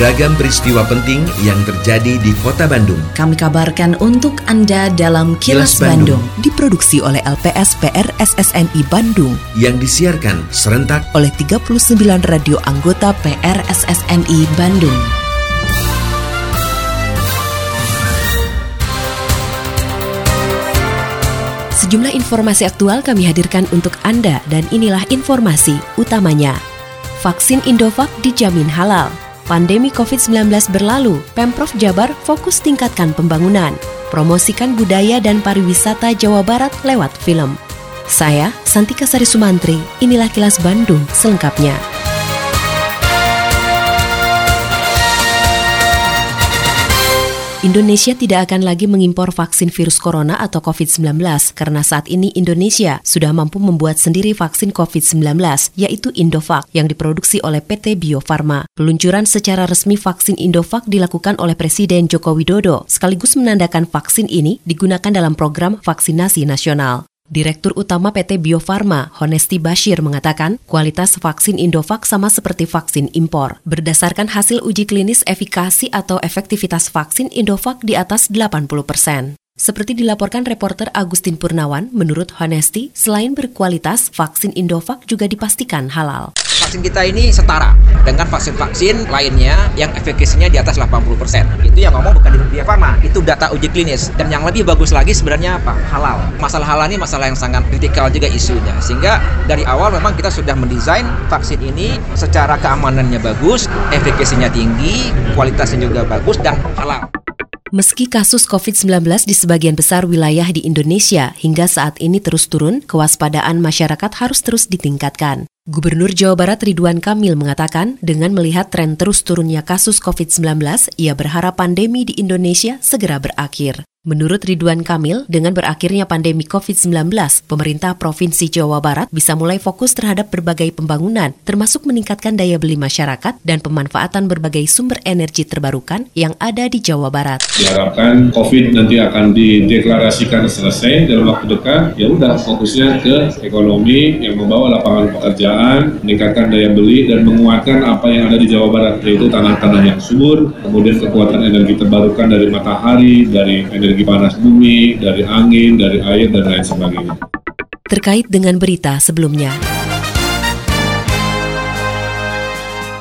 Beragam peristiwa penting yang terjadi di Kota Bandung. Kami kabarkan untuk Anda dalam Kilas, Kilas Bandung. Bandung. Diproduksi oleh LPS PR SSNI Bandung Yang disiarkan serentak oleh 39 radio anggota PR SSNI Bandung. Sejumlah informasi aktual kami hadirkan untuk Anda dan inilah informasi utamanya. Vaksin Indovac dijamin halal. Pandemi COVID-19 berlalu, Pemprov Jabar fokus tingkatkan pembangunan. Promosikan budaya dan pariwisata Jawa Barat lewat film. Saya, Santika Sari Sumantri, inilah kilas Bandung selengkapnya. Indonesia tidak akan lagi mengimpor vaksin virus corona atau COVID-19 karena saat ini Indonesia sudah mampu membuat sendiri vaksin COVID-19 yaitu Indovac yang diproduksi oleh PT Bio Farma. Peluncuran secara resmi vaksin Indovac dilakukan oleh Presiden Joko Widodo sekaligus menandakan vaksin ini digunakan dalam program vaksinasi nasional. Direktur Utama PT Bio Farma, Honesti Bashir mengatakan, kualitas vaksin Indovac sama seperti vaksin impor. Berdasarkan hasil uji klinis efikasi atau efektivitas vaksin Indovac di atas 80 persen. Seperti dilaporkan reporter Agustin Purnawan, menurut Honesti, selain berkualitas, vaksin Indovac juga dipastikan halal. Vaksin kita ini setara dengan vaksin-vaksin lainnya yang efikasinya di atas 80%. Itu yang ngomong bukan di Farma, itu data uji klinis. Dan yang lebih bagus lagi sebenarnya apa? Halal. Masalah halal ini masalah yang sangat kritikal juga isunya. Sehingga dari awal memang kita sudah mendesain vaksin ini secara keamanannya bagus, efikasinya tinggi, kualitasnya juga bagus dan halal. Meski kasus COVID-19 di sebagian besar wilayah di Indonesia hingga saat ini terus turun, kewaspadaan masyarakat harus terus ditingkatkan. Gubernur Jawa Barat Ridwan Kamil mengatakan, dengan melihat tren terus turunnya kasus COVID-19, ia berharap pandemi di Indonesia segera berakhir. Menurut Ridwan Kamil, dengan berakhirnya pandemi COVID-19, pemerintah Provinsi Jawa Barat bisa mulai fokus terhadap berbagai pembangunan, termasuk meningkatkan daya beli masyarakat dan pemanfaatan berbagai sumber energi terbarukan yang ada di Jawa Barat. Diharapkan COVID nanti akan dideklarasikan selesai dalam waktu dekat, ya udah fokusnya ke ekonomi yang membawa lapangan pekerjaan, meningkatkan daya beli dan menguatkan apa yang ada di Jawa Barat, yaitu tanah-tanah yang subur, kemudian kekuatan energi terbarukan dari matahari, dari energi energi panas bumi, dari angin, dari air, dan lain sebagainya. Terkait dengan berita sebelumnya.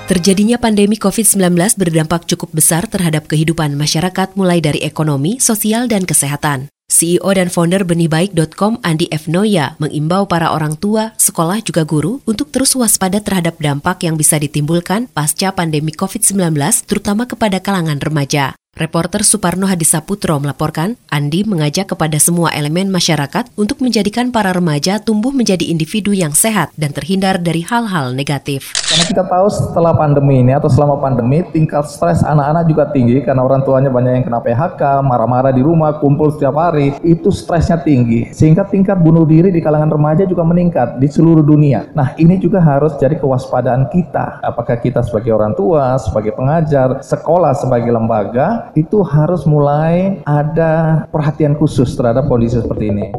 Terjadinya pandemi COVID-19 berdampak cukup besar terhadap kehidupan masyarakat mulai dari ekonomi, sosial, dan kesehatan. CEO dan founder benihbaik.com Andi F. Noya mengimbau para orang tua, sekolah juga guru untuk terus waspada terhadap dampak yang bisa ditimbulkan pasca pandemi COVID-19 terutama kepada kalangan remaja. Reporter Suparno Hadisaputro melaporkan, Andi mengajak kepada semua elemen masyarakat untuk menjadikan para remaja tumbuh menjadi individu yang sehat dan terhindar dari hal-hal negatif. Karena kita tahu setelah pandemi ini atau selama pandemi tingkat stres anak-anak juga tinggi karena orang tuanya banyak yang kena PHK, marah-marah di rumah, kumpul setiap hari, itu stresnya tinggi. Sehingga tingkat bunuh diri di kalangan remaja juga meningkat di seluruh dunia. Nah ini juga harus jadi kewaspadaan kita. Apakah kita sebagai orang tua, sebagai pengajar, sekolah sebagai lembaga, itu harus mulai ada perhatian khusus terhadap kondisi seperti ini.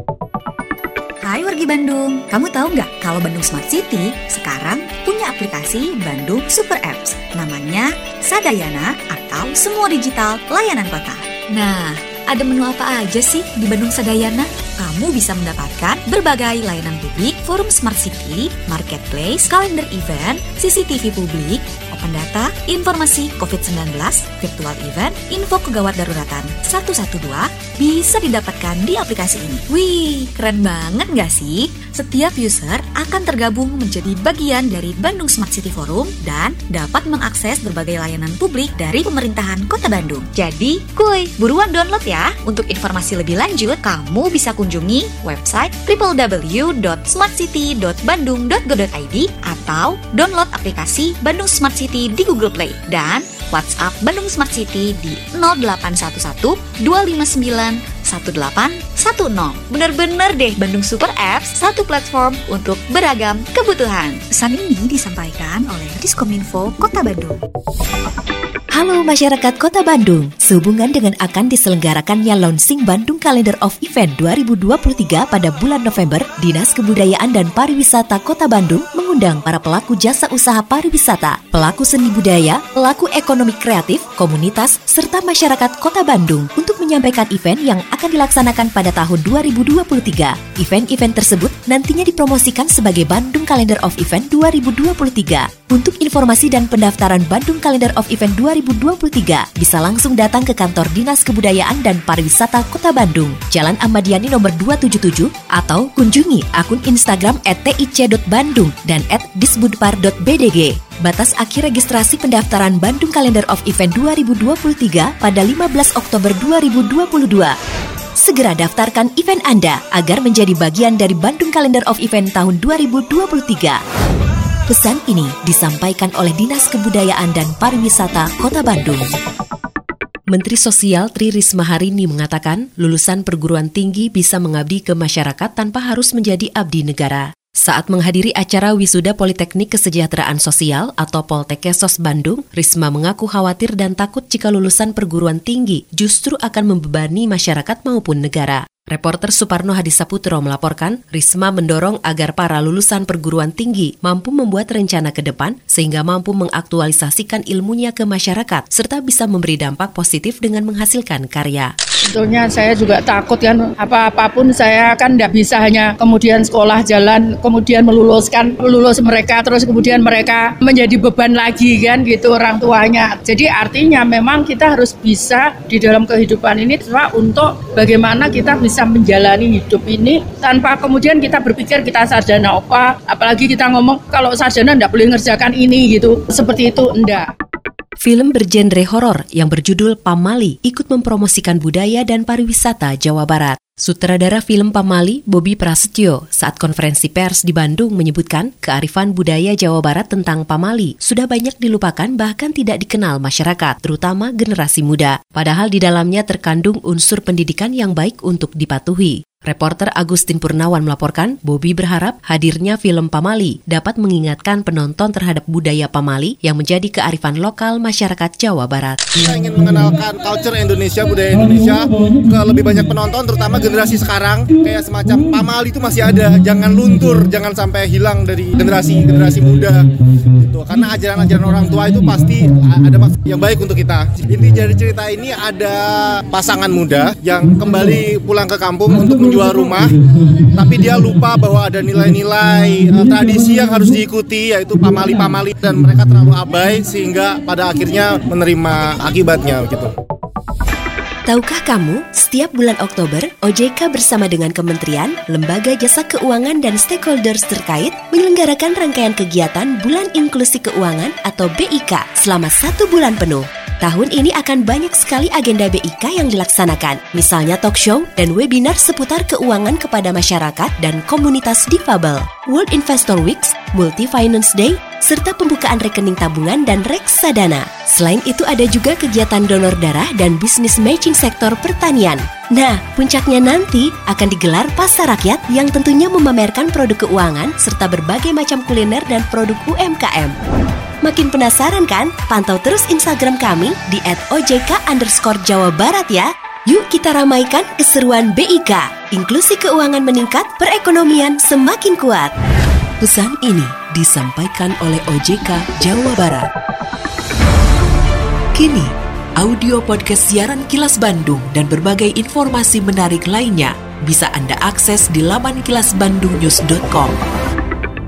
Hai wargi Bandung, kamu tahu nggak kalau Bandung Smart City sekarang punya aplikasi Bandung Super Apps namanya Sadayana atau Semua Digital Layanan Kota. Nah, ada menu apa aja sih di Bandung Sadayana? Kamu bisa mendapatkan berbagai layanan publik, forum Smart City, marketplace, kalender event, CCTV publik, open data, informasi COVID-19, virtual event, info kegawat daruratan 112 bisa didapatkan di aplikasi ini. Wih, keren banget nggak sih? Setiap user akan tergabung menjadi bagian dari Bandung Smart City Forum dan dapat mengakses berbagai layanan publik dari pemerintahan Kota Bandung. Jadi, kuy, buruan download ya. Untuk informasi lebih lanjut, kamu bisa kunjungi website www.smartcity.bandung.go.id atau download aplikasi Bandung Smart City di Google Play dan WhatsApp Bandung Smart City di 0811 259 1810. Bener-bener deh Bandung Super Apps, satu platform untuk beragam kebutuhan. Pesan ini disampaikan oleh Diskominfo Kota Bandung. Halo masyarakat Kota Bandung, sehubungan dengan akan diselenggarakannya launching Bandung Calendar of Event 2023 pada bulan November, Dinas Kebudayaan dan Pariwisata Kota Bandung mengundang para pelaku jasa usaha pariwisata, pelaku seni budaya, pelaku ekonomi kreatif, komunitas, serta masyarakat Kota Bandung untuk menyampaikan event yang akan dilaksanakan pada tahun 2023. Event-event tersebut nantinya dipromosikan sebagai Bandung Calendar of Event 2023. Untuk informasi dan pendaftaran Bandung Calendar of Event 2023, bisa langsung datang ke kantor Dinas Kebudayaan dan Pariwisata Kota Bandung, Jalan Ahmad Yani nomor 277, atau kunjungi akun Instagram @tic.bandung dan @disbudpar.bdg. Batas akhir registrasi pendaftaran Bandung Calendar of Event 2023 pada 15 Oktober 2022. Segera daftarkan event Anda agar menjadi bagian dari Bandung Calendar of Event tahun 2023. Pesan ini disampaikan oleh Dinas Kebudayaan dan Pariwisata Kota Bandung. Menteri Sosial Tri Risma hari ini mengatakan, lulusan perguruan tinggi bisa mengabdi ke masyarakat tanpa harus menjadi abdi negara. Saat menghadiri acara wisuda Politeknik Kesejahteraan Sosial atau Poltekesos Bandung, Risma mengaku khawatir dan takut jika lulusan perguruan tinggi justru akan membebani masyarakat maupun negara. Reporter Suparno Hadisaputro melaporkan, Risma mendorong agar para lulusan perguruan tinggi mampu membuat rencana ke depan sehingga mampu mengaktualisasikan ilmunya ke masyarakat serta bisa memberi dampak positif dengan menghasilkan karya. Sebetulnya saya juga takut kan apa-apapun saya kan tidak bisa hanya kemudian sekolah jalan kemudian meluluskan lulus mereka terus kemudian mereka menjadi beban lagi kan gitu orang tuanya. Jadi artinya memang kita harus bisa di dalam kehidupan ini untuk bagaimana kita bisa menjalani hidup ini tanpa kemudian kita berpikir kita sarjana apa apalagi kita ngomong kalau sarjana tidak boleh ngerjakan ini gitu seperti itu enggak. Film bergenre horor yang berjudul Pamali ikut mempromosikan budaya dan pariwisata Jawa Barat. Sutradara film Pamali, Bobby Prasetyo, saat konferensi pers di Bandung menyebutkan kearifan budaya Jawa Barat tentang Pamali sudah banyak dilupakan bahkan tidak dikenal masyarakat, terutama generasi muda. Padahal di dalamnya terkandung unsur pendidikan yang baik untuk dipatuhi. Reporter Agustin Purnawan melaporkan, Bobby berharap hadirnya film Pamali dapat mengingatkan penonton terhadap budaya Pamali yang menjadi kearifan lokal masyarakat Jawa Barat. Kita ingin mengenalkan culture Indonesia, budaya Indonesia ke lebih banyak penonton, terutama generasi sekarang. Kayak semacam Pamali itu masih ada, jangan luntur, jangan sampai hilang dari generasi generasi muda. Gitu. Karena ajaran-ajaran orang tua itu pasti ada maksud yang baik untuk kita. Inti dari cerita ini ada pasangan muda yang kembali pulang ke kampung untuk menjual rumah, tapi dia lupa bahwa ada nilai-nilai uh, tradisi yang harus diikuti yaitu pamali-pamali dan mereka terlalu abai sehingga pada akhirnya menerima akibatnya gitu. Tahukah kamu, setiap bulan Oktober, OJK bersama dengan kementerian, lembaga jasa keuangan dan stakeholders terkait menyelenggarakan rangkaian kegiatan Bulan Inklusi Keuangan atau BIK selama satu bulan penuh. Tahun ini akan banyak sekali agenda BIK yang dilaksanakan, misalnya talk show dan webinar seputar keuangan kepada masyarakat dan komunitas difabel, World Investor Weeks, Multi Finance Day, serta pembukaan rekening tabungan dan reksadana. Selain itu ada juga kegiatan donor darah dan bisnis matching sektor pertanian. Nah, puncaknya nanti akan digelar pasar rakyat yang tentunya memamerkan produk keuangan serta berbagai macam kuliner dan produk UMKM. Makin penasaran kan? Pantau terus Instagram kami di @ojk underscore Jawa Barat ya. Yuk kita ramaikan keseruan BIK. Inklusi keuangan meningkat, perekonomian semakin kuat. Pesan ini disampaikan oleh OJK Jawa Barat. Kini, audio podcast siaran Kilas Bandung dan berbagai informasi menarik lainnya bisa Anda akses di laman kilasbandungnews.com.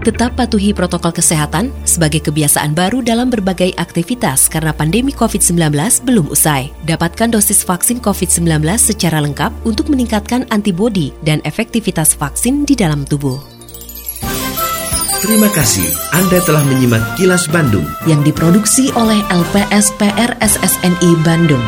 Tetap patuhi protokol kesehatan sebagai kebiasaan baru dalam berbagai aktivitas karena pandemi COVID-19 belum usai. Dapatkan dosis vaksin COVID-19 secara lengkap untuk meningkatkan antibodi dan efektivitas vaksin di dalam tubuh. Terima kasih Anda telah menyimak Kilas Bandung yang diproduksi oleh LPSPR SSNI Bandung.